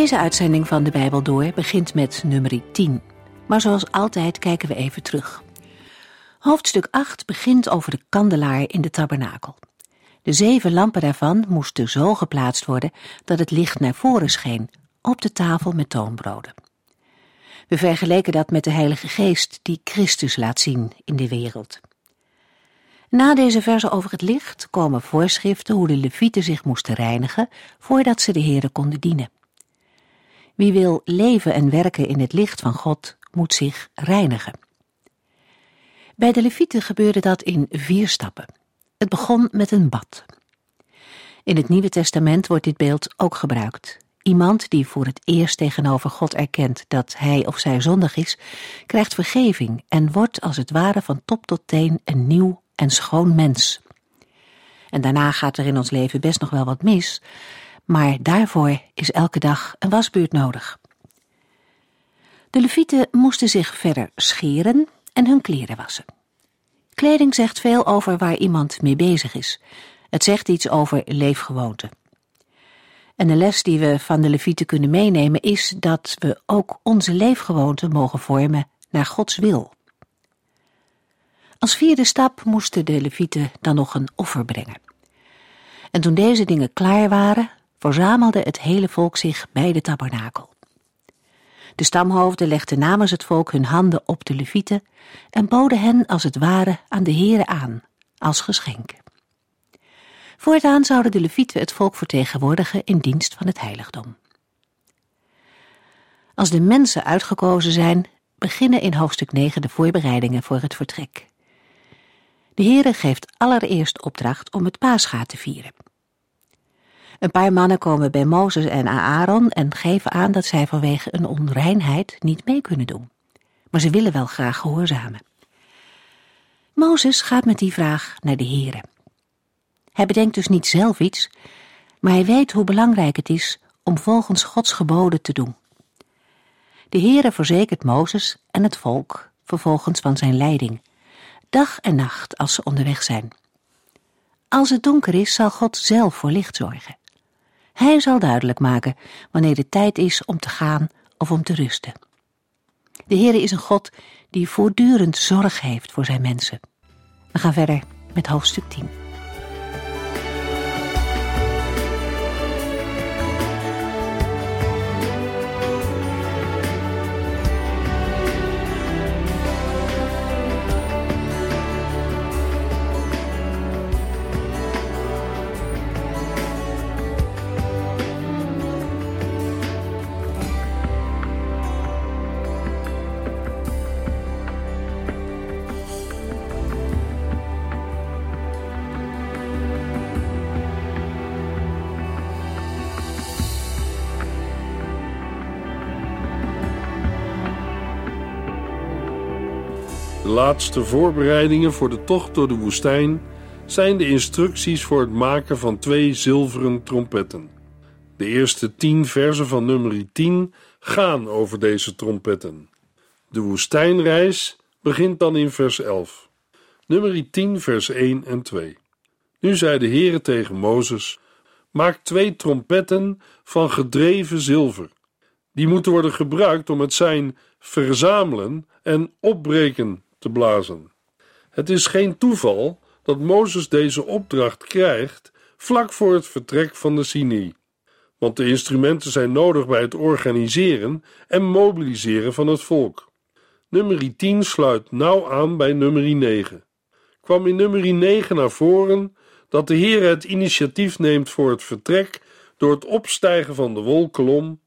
Deze uitzending van de Bijbel Door begint met nummer 10. Maar zoals altijd kijken we even terug. Hoofdstuk 8 begint over de kandelaar in de tabernakel. De zeven lampen daarvan moesten zo geplaatst worden dat het licht naar voren scheen, op de tafel met toonbroden. We vergeleken dat met de Heilige Geest die Christus laat zien in de wereld. Na deze verse over het licht komen voorschriften hoe de levieten zich moesten reinigen voordat ze de Here konden dienen. Wie wil leven en werken in het licht van God, moet zich reinigen. Bij de Levieten gebeurde dat in vier stappen. Het begon met een bad. In het Nieuwe Testament wordt dit beeld ook gebruikt. Iemand die voor het eerst tegenover God erkent dat hij of zij zondig is, krijgt vergeving en wordt als het ware van top tot teen een nieuw en schoon mens. En daarna gaat er in ons leven best nog wel wat mis, maar daarvoor is elke dag een wasbeurt nodig. De levieten moesten zich verder scheren en hun kleren wassen. Kleding zegt veel over waar iemand mee bezig is. Het zegt iets over leefgewoonten. En de les die we van de levieten kunnen meenemen is dat we ook onze leefgewoonten mogen vormen naar Gods wil. Als vierde stap moesten de levieten dan nog een offer brengen. En toen deze dingen klaar waren, verzamelde het hele volk zich bij de tabernakel. De stamhoofden legden namens het volk hun handen op de levieten en boden hen als het ware aan de heren aan, als geschenk. Voortaan zouden de levieten het volk vertegenwoordigen in dienst van het heiligdom. Als de mensen uitgekozen zijn, beginnen in hoofdstuk 9 de voorbereidingen voor het vertrek. De Heere geeft allereerst opdracht om het paascha te vieren. Een paar mannen komen bij Mozes en Aaron en geven aan dat zij vanwege een onreinheid niet mee kunnen doen. Maar ze willen wel graag gehoorzamen. Mozes gaat met die vraag naar de Heere. Hij bedenkt dus niet zelf iets, maar hij weet hoe belangrijk het is om volgens Gods geboden te doen. De Heere verzekert Mozes en het volk vervolgens van zijn leiding, dag en nacht als ze onderweg zijn. Als het donker is, zal God zelf voor licht zorgen. Hij zal duidelijk maken wanneer het tijd is om te gaan of om te rusten. De Heere is een God die voortdurend zorg heeft voor zijn mensen. We gaan verder met hoofdstuk 10. Laatste voorbereidingen voor de tocht door de woestijn zijn de instructies voor het maken van twee zilveren trompetten. De eerste tien versen van nummer 10 gaan over deze trompetten. De woestijnreis begint dan in vers 11. Nummer 10 vers 1 en 2. Nu zei de Heere tegen Mozes: Maak twee trompetten van gedreven zilver. Die moeten worden gebruikt om het zijn verzamelen en opbreken te blazen. Het is geen toeval dat Mozes deze opdracht krijgt vlak voor het vertrek van de Sinai, want de instrumenten zijn nodig bij het organiseren en mobiliseren van het volk. Nummer 10 sluit nauw aan bij nummer 9. Kwam in nummer 9 naar voren dat de Heer het initiatief neemt voor het vertrek door het opstijgen van de wolkolom.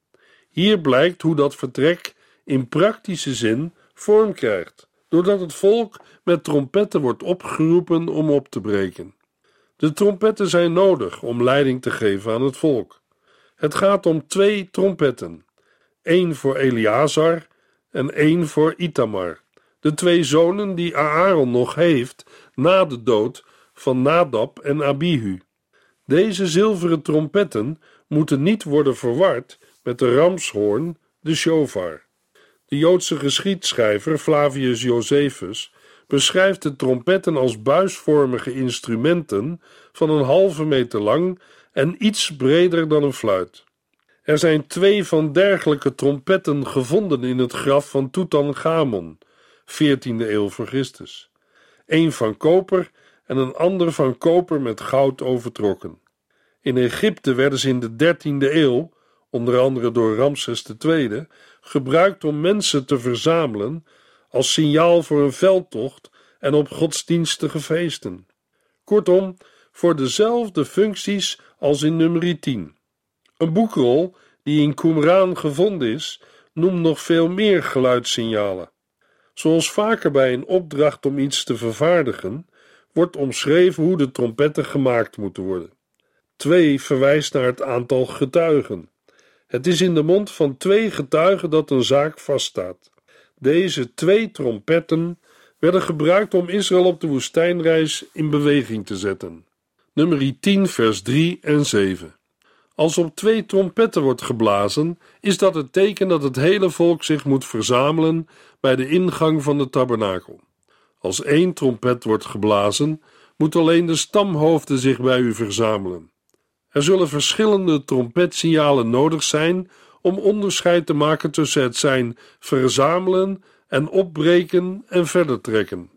Hier blijkt hoe dat vertrek in praktische zin vorm krijgt doordat het volk met trompetten wordt opgeroepen om op te breken. De trompetten zijn nodig om leiding te geven aan het volk. Het gaat om twee trompetten. één voor Eleazar en één voor Itamar, de twee zonen die Aaron nog heeft na de dood van Nadab en Abihu. Deze zilveren trompetten moeten niet worden verward met de ramshoorn, de shofar. De Joodse geschiedschrijver Flavius Josephus beschrijft de trompetten als buisvormige instrumenten van een halve meter lang en iets breder dan een fluit. Er zijn twee van dergelijke trompetten gevonden in het graf van Tutankhamon, 14e eeuw voor Christus. Een van koper en een ander van koper met goud overtrokken. In Egypte werden ze in de 13e eeuw, onder andere door Ramses II, gebruikt om mensen te verzamelen als signaal voor een veldtocht en op godsdienstige feesten. Kortom, voor dezelfde functies als in nummer 10. Een boekrol die in Qumran gevonden is, noemt nog veel meer geluidssignalen. Zoals vaker bij een opdracht om iets te vervaardigen, wordt omschreven hoe de trompetten gemaakt moeten worden. Twee verwijst naar het aantal getuigen. Het is in de mond van twee getuigen dat een zaak vaststaat. Deze twee trompetten werden gebruikt om Israël op de woestijnreis in beweging te zetten. Nummer 10, vers 3 en 7. Als op twee trompetten wordt geblazen, is dat het teken dat het hele volk zich moet verzamelen bij de ingang van de tabernakel. Als één trompet wordt geblazen, moet alleen de stamhoofden zich bij u verzamelen. Er zullen verschillende trompetsignalen nodig zijn om onderscheid te maken tussen het zijn verzamelen en opbreken en verder trekken.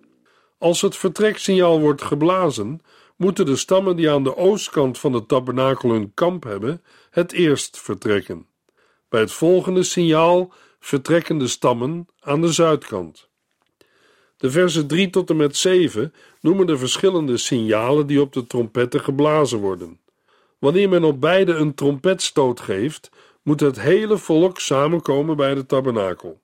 Als het vertreksignaal wordt geblazen, moeten de stammen die aan de oostkant van de tabernakel hun kamp hebben, het eerst vertrekken. Bij het volgende signaal vertrekken de stammen aan de zuidkant. De versen 3 tot en met 7 noemen de verschillende signalen die op de trompetten geblazen worden. Wanneer men op beide een trompetstoot geeft, moet het hele volk samenkomen bij de tabernakel.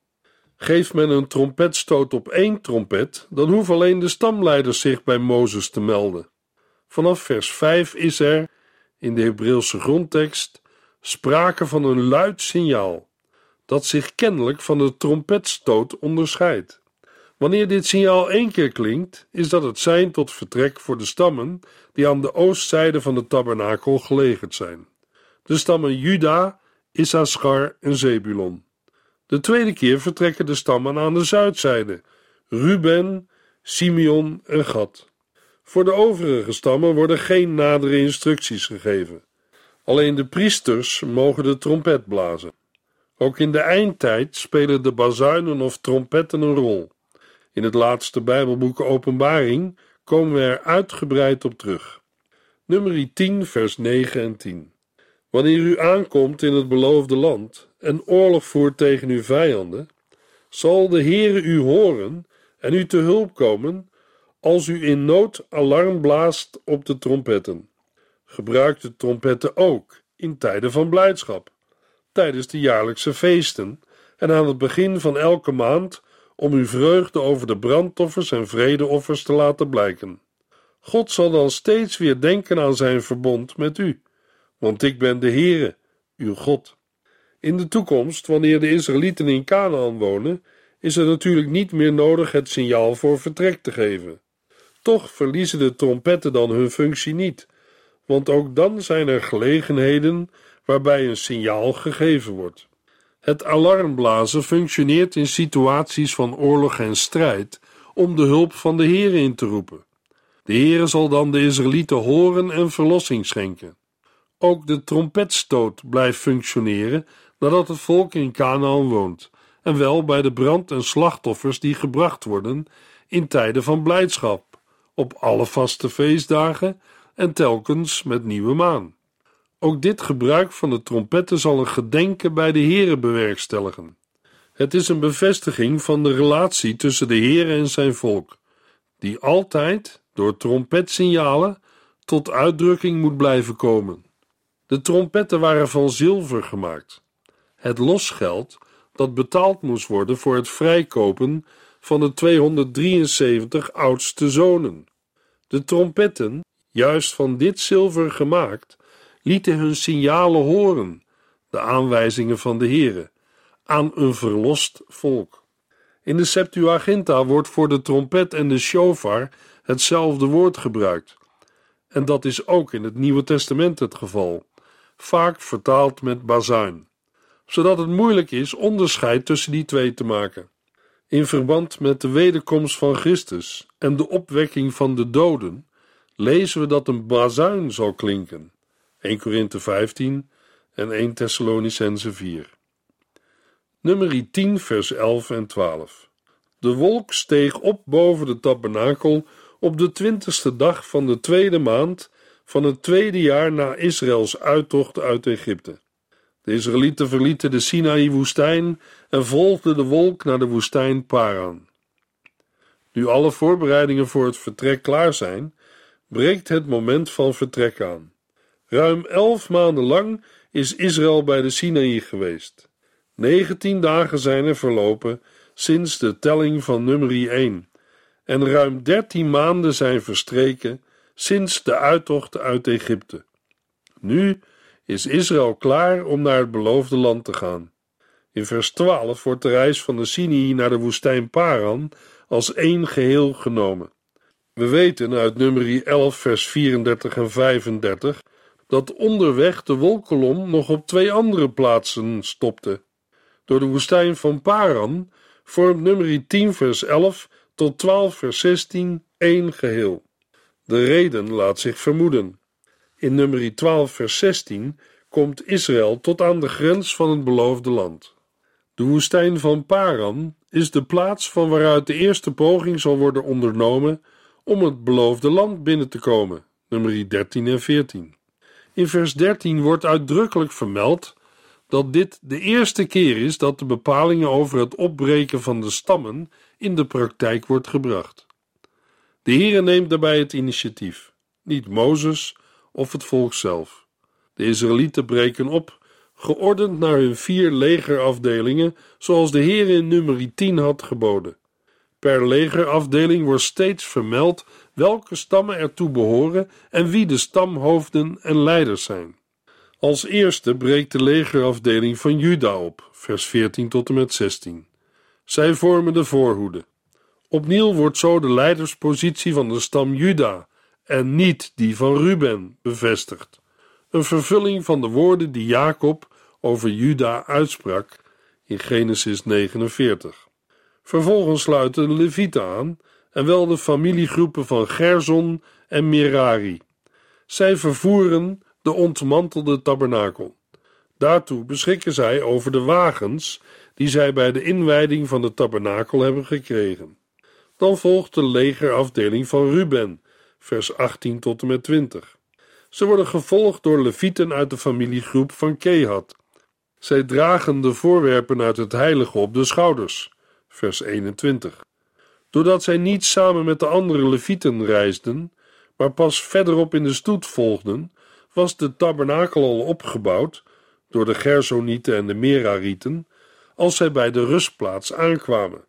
Geeft men een trompetstoot op één trompet, dan hoeven alleen de stamleiders zich bij Mozes te melden. Vanaf vers 5 is er, in de Hebreeuwse grondtekst, sprake van een luid signaal, dat zich kennelijk van de trompetstoot onderscheidt. Wanneer dit signaal één keer klinkt, is dat het sein tot vertrek voor de stammen die aan de oostzijde van de tabernakel gelegerd zijn. De stammen Juda, Issachar en Zebulon. De tweede keer vertrekken de stammen aan de zuidzijde, Ruben, Simeon en Gad. Voor de overige stammen worden geen nadere instructies gegeven. Alleen de priesters mogen de trompet blazen. Ook in de eindtijd spelen de bazuinen of trompetten een rol. In het laatste Bijbelboek Openbaring komen we er uitgebreid op terug. Nummer 10, vers 9 en 10. Wanneer u aankomt in het beloofde land en oorlog voert tegen uw vijanden, zal de Heere u horen en u te hulp komen als u in nood alarm blaast op de trompetten. Gebruik de trompetten ook in tijden van blijdschap, tijdens de jaarlijkse feesten en aan het begin van elke maand om uw vreugde over de brandoffers en vredeoffers te laten blijken. God zal dan steeds weer denken aan zijn verbond met u, want ik ben de Heere, uw God. In de toekomst, wanneer de Israëlieten in Canaan wonen, is er natuurlijk niet meer nodig het signaal voor vertrek te geven. Toch verliezen de trompetten dan hun functie niet, want ook dan zijn er gelegenheden waarbij een signaal gegeven wordt. Het alarmblazen functioneert in situaties van oorlog en strijd om de hulp van de Heer in te roepen. De Heer zal dan de Israëlieten horen en verlossing schenken. Ook de trompetstoot blijft functioneren nadat het volk in Canaan woont, en wel bij de brand- en slachtoffers die gebracht worden in tijden van blijdschap, op alle vaste feestdagen en telkens met nieuwe maan. Ook dit gebruik van de trompetten zal een gedenken bij de Heere bewerkstelligen. Het is een bevestiging van de relatie tussen de Heere en zijn volk, die altijd, door trompetsignalen, tot uitdrukking moet blijven komen. De trompetten waren van zilver gemaakt. Het losgeld dat betaald moest worden voor het vrijkopen van de 273 oudste zonen. De trompetten, juist van dit zilver gemaakt, lieten hun signalen horen, de aanwijzingen van de Heere, aan een verlost volk. In de Septuaginta wordt voor de trompet en de shofar hetzelfde woord gebruikt. En dat is ook in het Nieuwe Testament het geval, vaak vertaald met bazuin, zodat het moeilijk is onderscheid tussen die twee te maken. In verband met de wederkomst van Christus en de opwekking van de doden lezen we dat een bazuin zal klinken. 1 Korinthe 15 en 1 Thessalonicense 4. Nummer 10 vers 11 en 12. De wolk steeg op boven de tabernakel op de twintigste dag van de tweede maand van het tweede jaar na Israëls uittocht uit Egypte. De Israëlieten verlieten de Sinaï-woestijn en volgden de wolk naar de woestijn Paran. Nu alle voorbereidingen voor het vertrek klaar zijn, breekt het moment van vertrek aan. Ruim elf maanden lang is Israël bij de Sinaï geweest. Negentien dagen zijn er verlopen sinds de telling van nummer 1 en ruim dertien maanden zijn verstreken sinds de uittocht uit Egypte. Nu is Israël klaar om naar het beloofde land te gaan. In vers 12 wordt de reis van de Sinai naar de woestijn Paran als één geheel genomen. We weten uit nummer 11 vers 34 en 35 dat onderweg de wolkolom nog op twee andere plaatsen stopte. Door de woestijn van Paran vormt nummer 10 vers 11 tot 12 vers 16 één geheel. De reden laat zich vermoeden. In nummer 12 vers 16 komt Israël tot aan de grens van het beloofde land. De woestijn van Paran is de plaats van waaruit de eerste poging zal worden ondernomen om het beloofde land binnen te komen, nummer 13 en 14. In vers 13 wordt uitdrukkelijk vermeld dat dit de eerste keer is dat de bepalingen over het opbreken van de stammen in de praktijk wordt gebracht. De Heere neemt daarbij het initiatief, niet Mozes of het volk zelf. De Israëlieten breken op, geordend naar hun vier legerafdelingen, zoals de Heer in nummer 10 had geboden. Per legerafdeling wordt steeds vermeld welke stammen ertoe behoren en wie de stamhoofden en leiders zijn. Als eerste breekt de legerafdeling van Juda op, vers 14 tot en met 16. Zij vormen de voorhoede. Opnieuw wordt zo de leiderspositie van de stam Juda en niet die van Ruben bevestigd. Een vervulling van de woorden die Jacob over Juda uitsprak in Genesis 49. Vervolgens sluiten de Levieten aan en wel de familiegroepen van Gerson en Merari. Zij vervoeren de ontmantelde tabernakel. Daartoe beschikken zij over de wagens die zij bij de inwijding van de tabernakel hebben gekregen. Dan volgt de legerafdeling van Ruben, vers 18 tot en met 20. Ze worden gevolgd door levieten uit de familiegroep van Kehat. Zij dragen de voorwerpen uit het heilige op de schouders, vers 21. Doordat zij niet samen met de andere levieten reisden, maar pas verderop in de stoet volgden, was de tabernakel al opgebouwd door de Gersonieten en de Merarieten als zij bij de rustplaats aankwamen.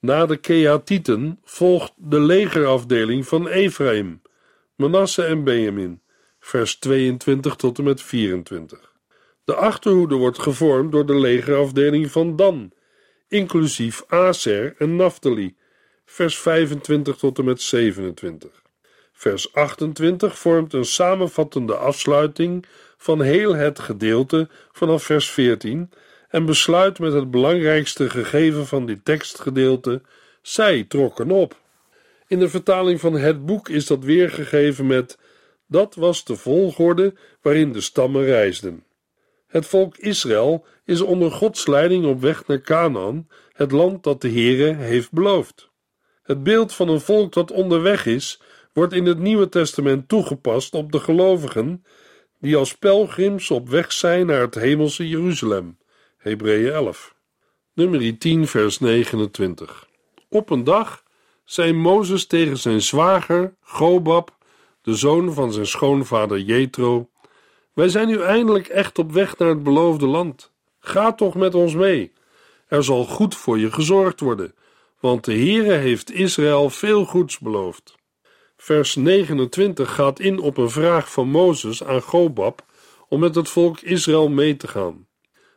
Na de Keatieten volgt de legerafdeling van Ephraim, Manasse en Benjamin, vers 22 tot en met 24. De achterhoede wordt gevormd door de legerafdeling van Dan, inclusief Aser en Naphtali, vers 25 tot en met 27. Vers 28 vormt een samenvattende afsluiting van heel het gedeelte vanaf vers 14 en besluit met het belangrijkste gegeven van dit tekstgedeelte: zij trokken op. In de vertaling van het boek is dat weergegeven met: dat was de volgorde waarin de stammen reisden. Het volk Israël is onder Gods leiding op weg naar Canaan, het land dat de Heere heeft beloofd. Het beeld van een volk dat onderweg is, wordt in het Nieuwe Testament toegepast op de gelovigen die als pelgrims op weg zijn naar het hemelse Jeruzalem. Hebreeën 11. Nummer 10, vers 29. Op een dag zei Mozes tegen zijn zwager, Gobab, de zoon van zijn schoonvader Jethro: Wij zijn nu eindelijk echt op weg naar het beloofde land. Ga toch met ons mee. Er zal goed voor je gezorgd worden, want de Heere heeft Israël veel goeds beloofd. Vers 29 gaat in op een vraag van Mozes aan Gobab om met het volk Israël mee te gaan.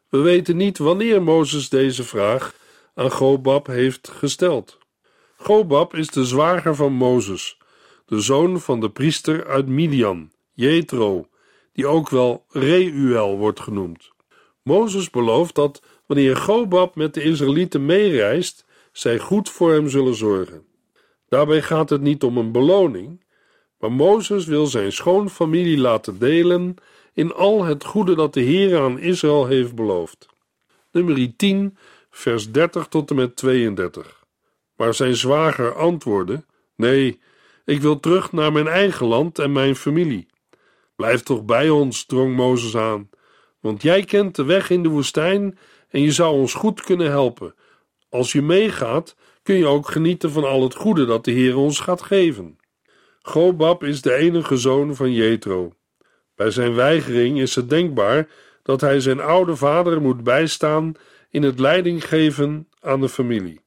We weten niet wanneer Mozes deze vraag aan Gobab heeft gesteld. Gobab is de zwager van Mozes, de zoon van de priester uit Midian, Jethro, die ook wel Reuel wordt genoemd. Mozes belooft dat wanneer Gobab met de Israëlieten meereist, zij goed voor hem zullen zorgen. Daarbij gaat het niet om een beloning, maar Mozes wil zijn schoonfamilie laten delen in al het goede dat de Heer aan Israël heeft beloofd. Nummer 10, vers 30 tot en met 32. Maar zijn zwager antwoordde: Nee, ik wil terug naar mijn eigen land en mijn familie. Blijf toch bij ons, drong Mozes aan, want jij kent de weg in de woestijn en je zou ons goed kunnen helpen. Als je meegaat, kun je ook genieten van al het goede dat de Heer ons gaat geven. Gobab is de enige zoon van Jethro. Bij zijn weigering is het denkbaar dat hij zijn oude vader moet bijstaan in het leidinggeven aan de familie.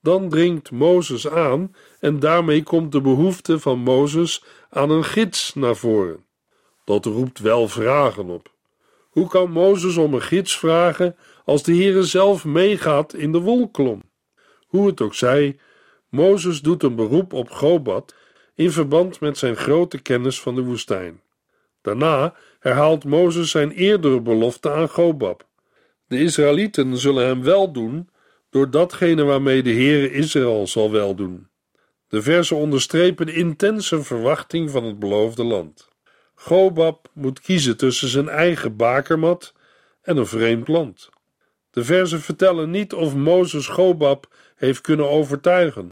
Dan dringt Mozes aan en daarmee komt de behoefte van Mozes aan een gids naar voren. Dat roept wel vragen op. Hoe kan Mozes om een gids vragen als de Heere zelf meegaat in de wolkolom? Hoe het ook zij, Mozes doet een beroep op Gobat in verband met zijn grote kennis van de woestijn. Daarna herhaalt Mozes zijn eerdere belofte aan Gobab. De Israëlieten zullen hem wel doen door datgene waarmee de Heere Israël zal weldoen. De versen onderstrepen de intense verwachting van het beloofde land. Gobab moet kiezen tussen zijn eigen bakermat en een vreemd land. De versen vertellen niet of Mozes Gobab heeft kunnen overtuigen.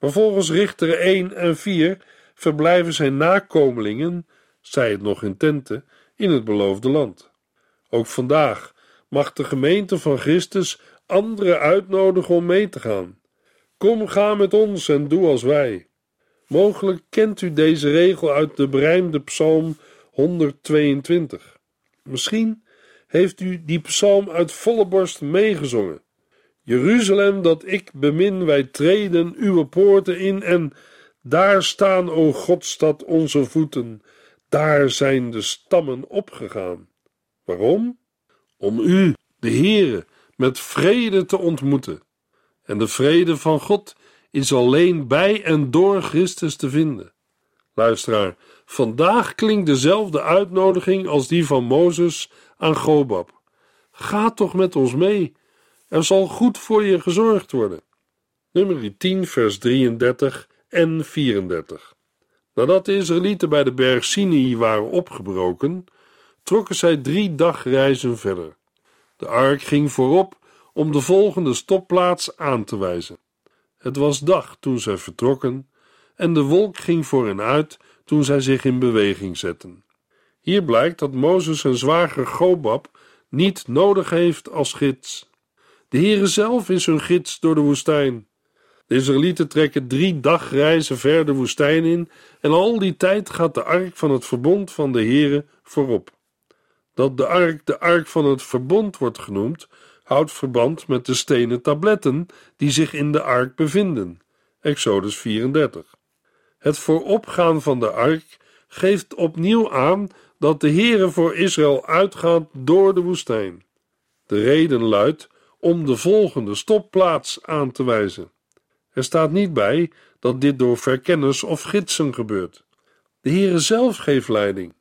Volgens Richter 1 en 4 verblijven zijn nakomelingen, zij het nog in tenten, in het beloofde land. Ook vandaag mag de gemeente van Christus anderen uitnodigen om mee te gaan. Kom, ga met ons en doe als wij. Mogelijk kent u deze regel uit de berijmde psalm 122. Misschien heeft u die psalm uit volle borst meegezongen. Jeruzalem dat ik bemin, wij treden uw poorten in en daar staan, o Godstad, onze voeten. Daar zijn de stammen opgegaan. Waarom? Om u, de Heere, met vrede te ontmoeten. En de vrede van God is alleen bij en door Christus te vinden. Luisteraar, vandaag klinkt dezelfde uitnodiging als die van Mozes aan Gobab. Ga toch met ons mee. Er zal goed voor je gezorgd worden. Nummer 10, vers 33 en 34. Nadat de Israëlieten bij de berg Sinai waren opgebroken, trokken zij drie dagreizen verder. De ark ging voorop om de volgende stopplaats aan te wijzen. Het was dag toen zij vertrokken en de wolk ging voor hen uit toen zij zich in beweging zetten. Hier blijkt dat Mozes zijn zwager Gobab niet nodig heeft als gids. De Heere zelf is hun gids door de woestijn. De Israëlieten trekken drie dagreizen ver de woestijn in en al die tijd gaat de ark van het verbond van de Heere voorop. Dat de ark de ark van het verbond wordt genoemd, houdt verband met de stenen tabletten die zich in de ark bevinden. Exodus 34. Het vooropgaan van de ark geeft opnieuw aan dat de Heere voor Israël uitgaat door de woestijn. De reden luidt om de volgende stopplaats aan te wijzen. Er staat niet bij dat dit door verkenners of gidsen gebeurt. De Heere zelf geeft leiding.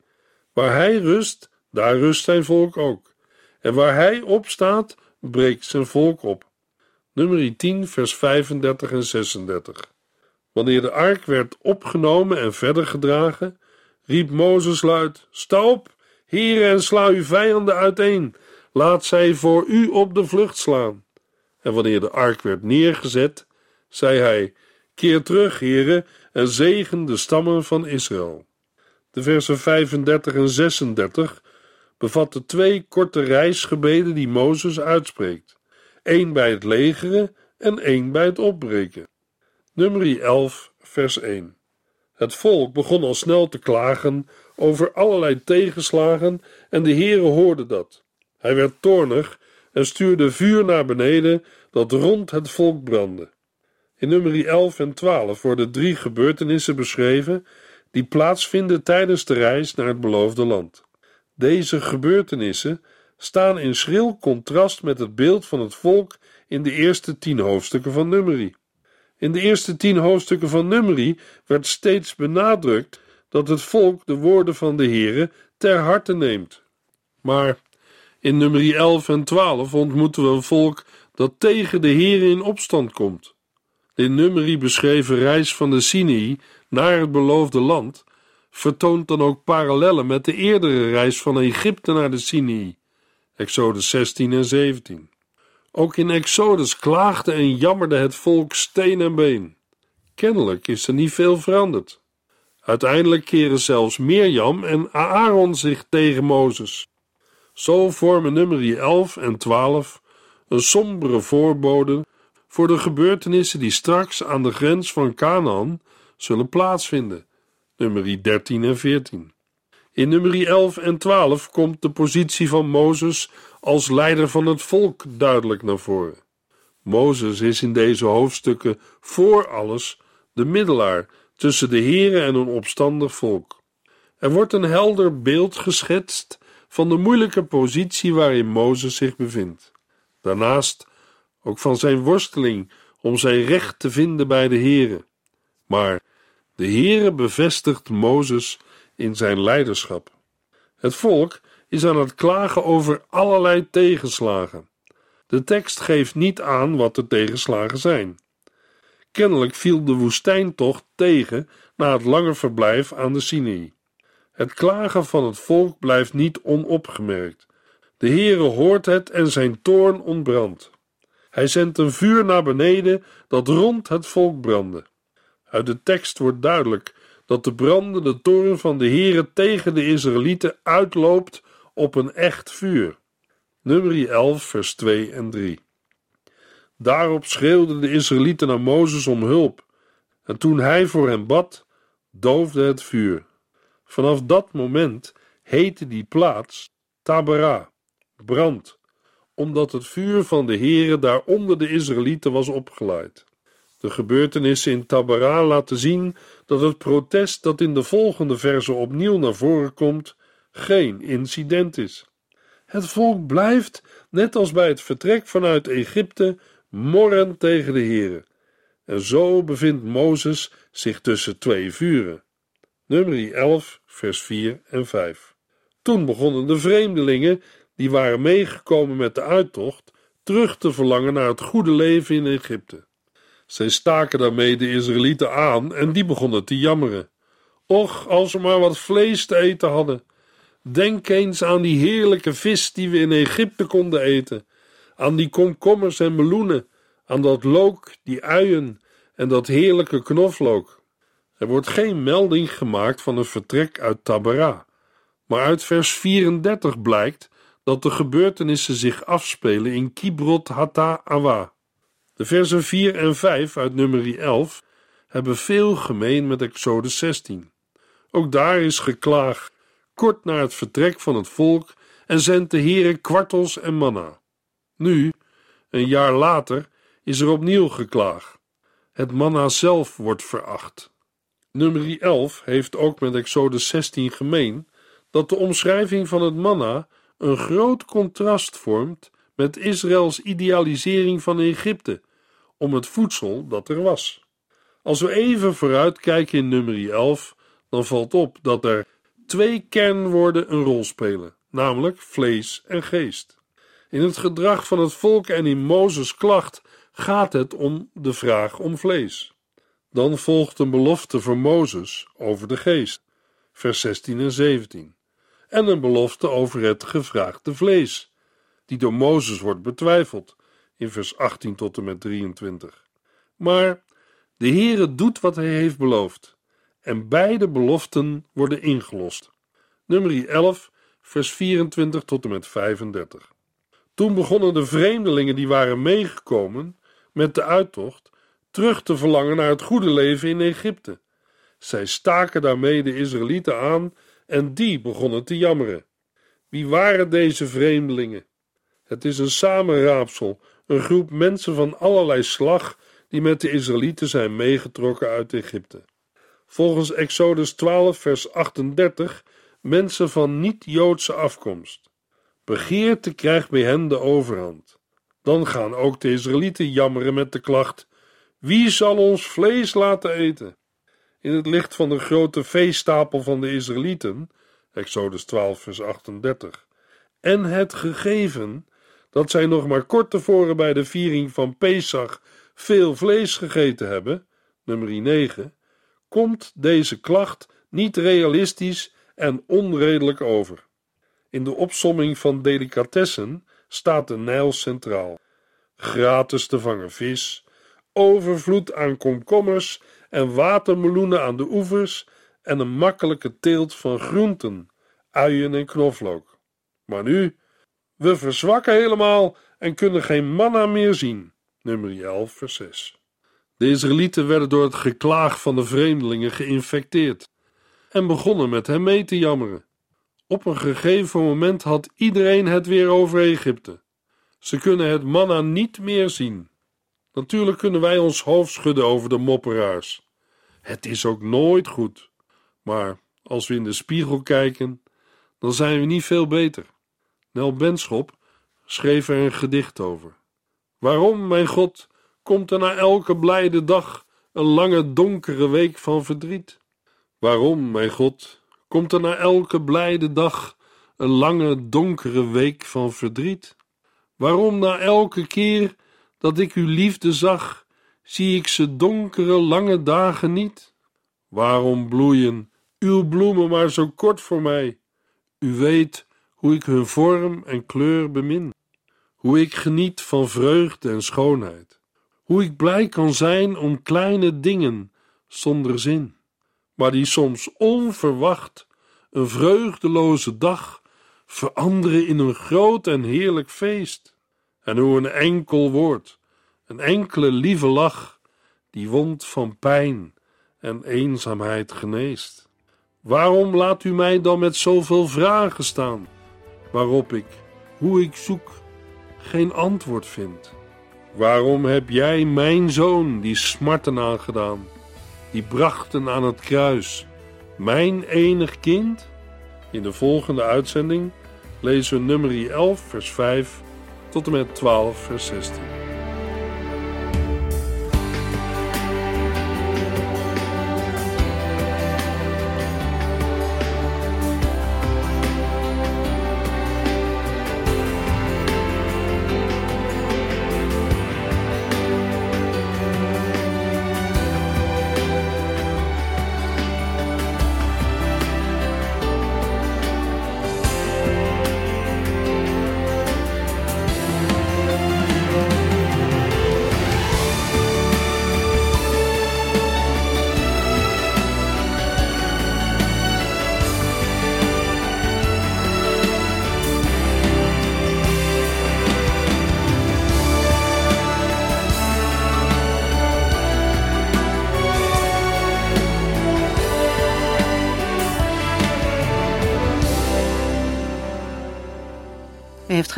Waar hij rust, daar rust zijn volk ook. En waar hij opstaat, breekt zijn volk op. Nummer 10, vers 35 en 36. Wanneer de ark werd opgenomen en verder gedragen, riep Mozes luid: Sta op, heren, en sla uw vijanden uiteen. Laat zij voor u op de vlucht slaan. En wanneer de ark werd neergezet, zei hij: Keer terug, heren, en zegen de stammen van Israël. De versen 35 en 36 bevatten twee korte reisgebeden die Mozes uitspreekt: één bij het legeren en één bij het opbreken. Nummer 11, vers 1. Het volk begon al snel te klagen over allerlei tegenslagen en de Heere hoorde dat. Hij werd toornig en stuurde vuur naar beneden dat rond het volk brandde. In nummer 11 en 12 worden drie gebeurtenissen beschreven die plaatsvinden tijdens de reis naar het beloofde land. Deze gebeurtenissen staan in schril contrast met het beeld van het volk in de eerste tien hoofdstukken van Numeri. In de eerste tien hoofdstukken van Numeri werd steeds benadrukt dat het volk de woorden van de Heere ter harte neemt. Maar in Numeri 11 en 12 ontmoeten we een volk dat tegen de Heere in opstand komt. De in Numeri beschreven reis van de Sinai naar het beloofde land vertoont dan ook parallellen met de eerdere reis van Egypte naar de Sinai, Exodus 16 en 17. Ook in Exodus klaagde en jammerde het volk steen en been. Kennelijk is er niet veel veranderd. Uiteindelijk keren zelfs Mirjam en Aaron zich tegen Mozes. Zo vormen nummer 11 en 12 een sombere voorbode voor de gebeurtenissen die straks aan de grens van Canaan zullen plaatsvinden, nummer 13 en 14. In nummer 11 en 12 komt de positie van Mozes als leider van het volk duidelijk naar voren. Mozes is in deze hoofdstukken voor alles de middelaar tussen de Here en een opstandig volk. Er wordt een helder beeld geschetst van de moeilijke positie waarin Mozes zich bevindt. Daarnaast ook van zijn worsteling om zijn recht te vinden bij de Here. Maar de Heere bevestigt Mozes in zijn leiderschap. Het volk is aan het klagen over allerlei tegenslagen. De tekst geeft niet aan wat de tegenslagen zijn. Kennelijk viel de woestijntocht tegen na het lange verblijf aan de Sinai. Het klagen van het volk blijft niet onopgemerkt. De Heere hoort het en zijn toorn ontbrandt. Hij zendt een vuur naar beneden dat rond het volk brandde. Uit de tekst wordt duidelijk dat de brandende toorn van de Heere tegen de Israëlieten uitloopt op een echt vuur. Nummer 11, vers 2 en 3. Daarop schreeuwden de Israëlieten naar Mozes om hulp, en toen hij voor hen bad, doofde het vuur. Vanaf dat moment heette die plaats Tabera, brand, omdat het vuur van de Heere daar onder de Israëlieten was opgeleid. De gebeurtenissen in Tabera laten zien dat het protest dat in de volgende verse opnieuw naar voren komt, geen incident is. Het volk blijft, net als bij het vertrek vanuit Egypte, morren tegen de Heere. En zo bevindt Mozes zich tussen twee vuren. Nummer 11, vers 4 en 5. Toen begonnen de vreemdelingen, die waren meegekomen met de uittocht, terug te verlangen naar het goede leven in Egypte. Zij staken daarmee de Israëlieten aan en die begonnen te jammeren. Och, als we maar wat vlees te eten hadden. Denk eens aan die heerlijke vis die we in Egypte konden eten, aan die komkommers en meloenen, aan dat look, die uien en dat heerlijke knoflook. Er wordt geen melding gemaakt van een vertrek uit Tabera, maar uit vers 34 blijkt dat de gebeurtenissen zich afspelen in Kibrot Hata Awa. De versen 4 en 5 uit nummer 11 hebben veel gemeen met Exodus 16. Ook daar is geklaagd kort na het vertrek van het volk en zendt de Heere kwartels en manna. Nu, een jaar later, is er opnieuw geklaagd. Het manna zelf wordt veracht. Nummer 11 heeft ook met Exodus 16 gemeen dat de omschrijving van het manna een groot contrast vormt met Israëls idealisering van Egypte om het voedsel dat er was. Als we even vooruitkijken in nummer 11, dan valt op dat er twee kernwoorden een rol spelen, namelijk vlees en geest. In het gedrag van het volk en in Mozes' klacht gaat het om de vraag om vlees. Dan volgt een belofte voor Mozes over de geest, vers 16 en 17, en een belofte over het gevraagde vlees, die door Mozes wordt betwijfeld, in vers 18 tot en met 23. Maar de Heere doet wat hij heeft beloofd, en beide beloften worden ingelost. Nummer 11, vers 24 tot en met 35. Toen begonnen de vreemdelingen die waren meegekomen met de uittocht terug te verlangen naar het goede leven in Egypte. Zij staken daarmee de Israëlieten aan en die begonnen te jammeren. Wie waren deze vreemdelingen? Het is een samenraapsel een groep mensen van allerlei slag die met de Israëlieten zijn meegetrokken uit Egypte. Volgens Exodus 12, vers 38, mensen van niet-Joodse afkomst. Begeerte krijgt bij hen de overhand. Dan gaan ook de Israëlieten jammeren met de klacht: Wie zal ons vlees laten eten? In het licht van de grote veestapel van de Israëlieten, Exodus 12, vers 38, en het gegeven dat zij nog maar kort tevoren bij de viering van Pesach veel vlees gegeten hebben, nummer 9, komt deze klacht niet realistisch en onredelijk over. In de opsomming van delicatessen staat de Nijl centraal. Gratis te vangen vis, overvloed aan komkommers en watermeloenen aan de oevers en een makkelijke teelt van groenten, uien en knoflook. Maar nu, we verzwakken helemaal en kunnen geen manna meer zien. Nummer 11, vers 6. De Israëlieten werden door het geklaag van de vreemdelingen geïnfecteerd en begonnen met hem mee te jammeren. Op een gegeven moment had iedereen het weer over Egypte. Ze kunnen het manna niet meer zien. Natuurlijk kunnen wij ons hoofd schudden over de mopperaars. Het is ook nooit goed. Maar als we in de spiegel kijken, dan zijn we niet veel beter. Nel Benschop schreef er een gedicht over. Waarom, mijn God, komt er na elke blijde dag een lange donkere week van verdriet? Waarom, mijn God, komt er na elke blijde dag een lange donkere week van verdriet? Waarom na elke keer dat ik uw liefde zag, zie ik ze donkere lange dagen niet? Waarom bloeien uw bloemen maar zo kort voor mij? U weet hoe ik hun vorm en kleur bemin, hoe ik geniet van vreugde en schoonheid, hoe ik blij kan zijn om kleine dingen zonder zin, maar die soms onverwacht een vreugdeloze dag veranderen in een groot en heerlijk feest, en hoe een enkel woord, een enkele lieve lach, die wond van pijn en eenzaamheid geneest. Waarom laat u mij dan met zoveel vragen staan? Waarop ik, hoe ik zoek, geen antwoord vind. Waarom heb jij mijn zoon die smarten aangedaan, die brachten aan het kruis, mijn enig kind? In de volgende uitzending lezen we nummer 11, vers 5 tot en met 12, vers 16.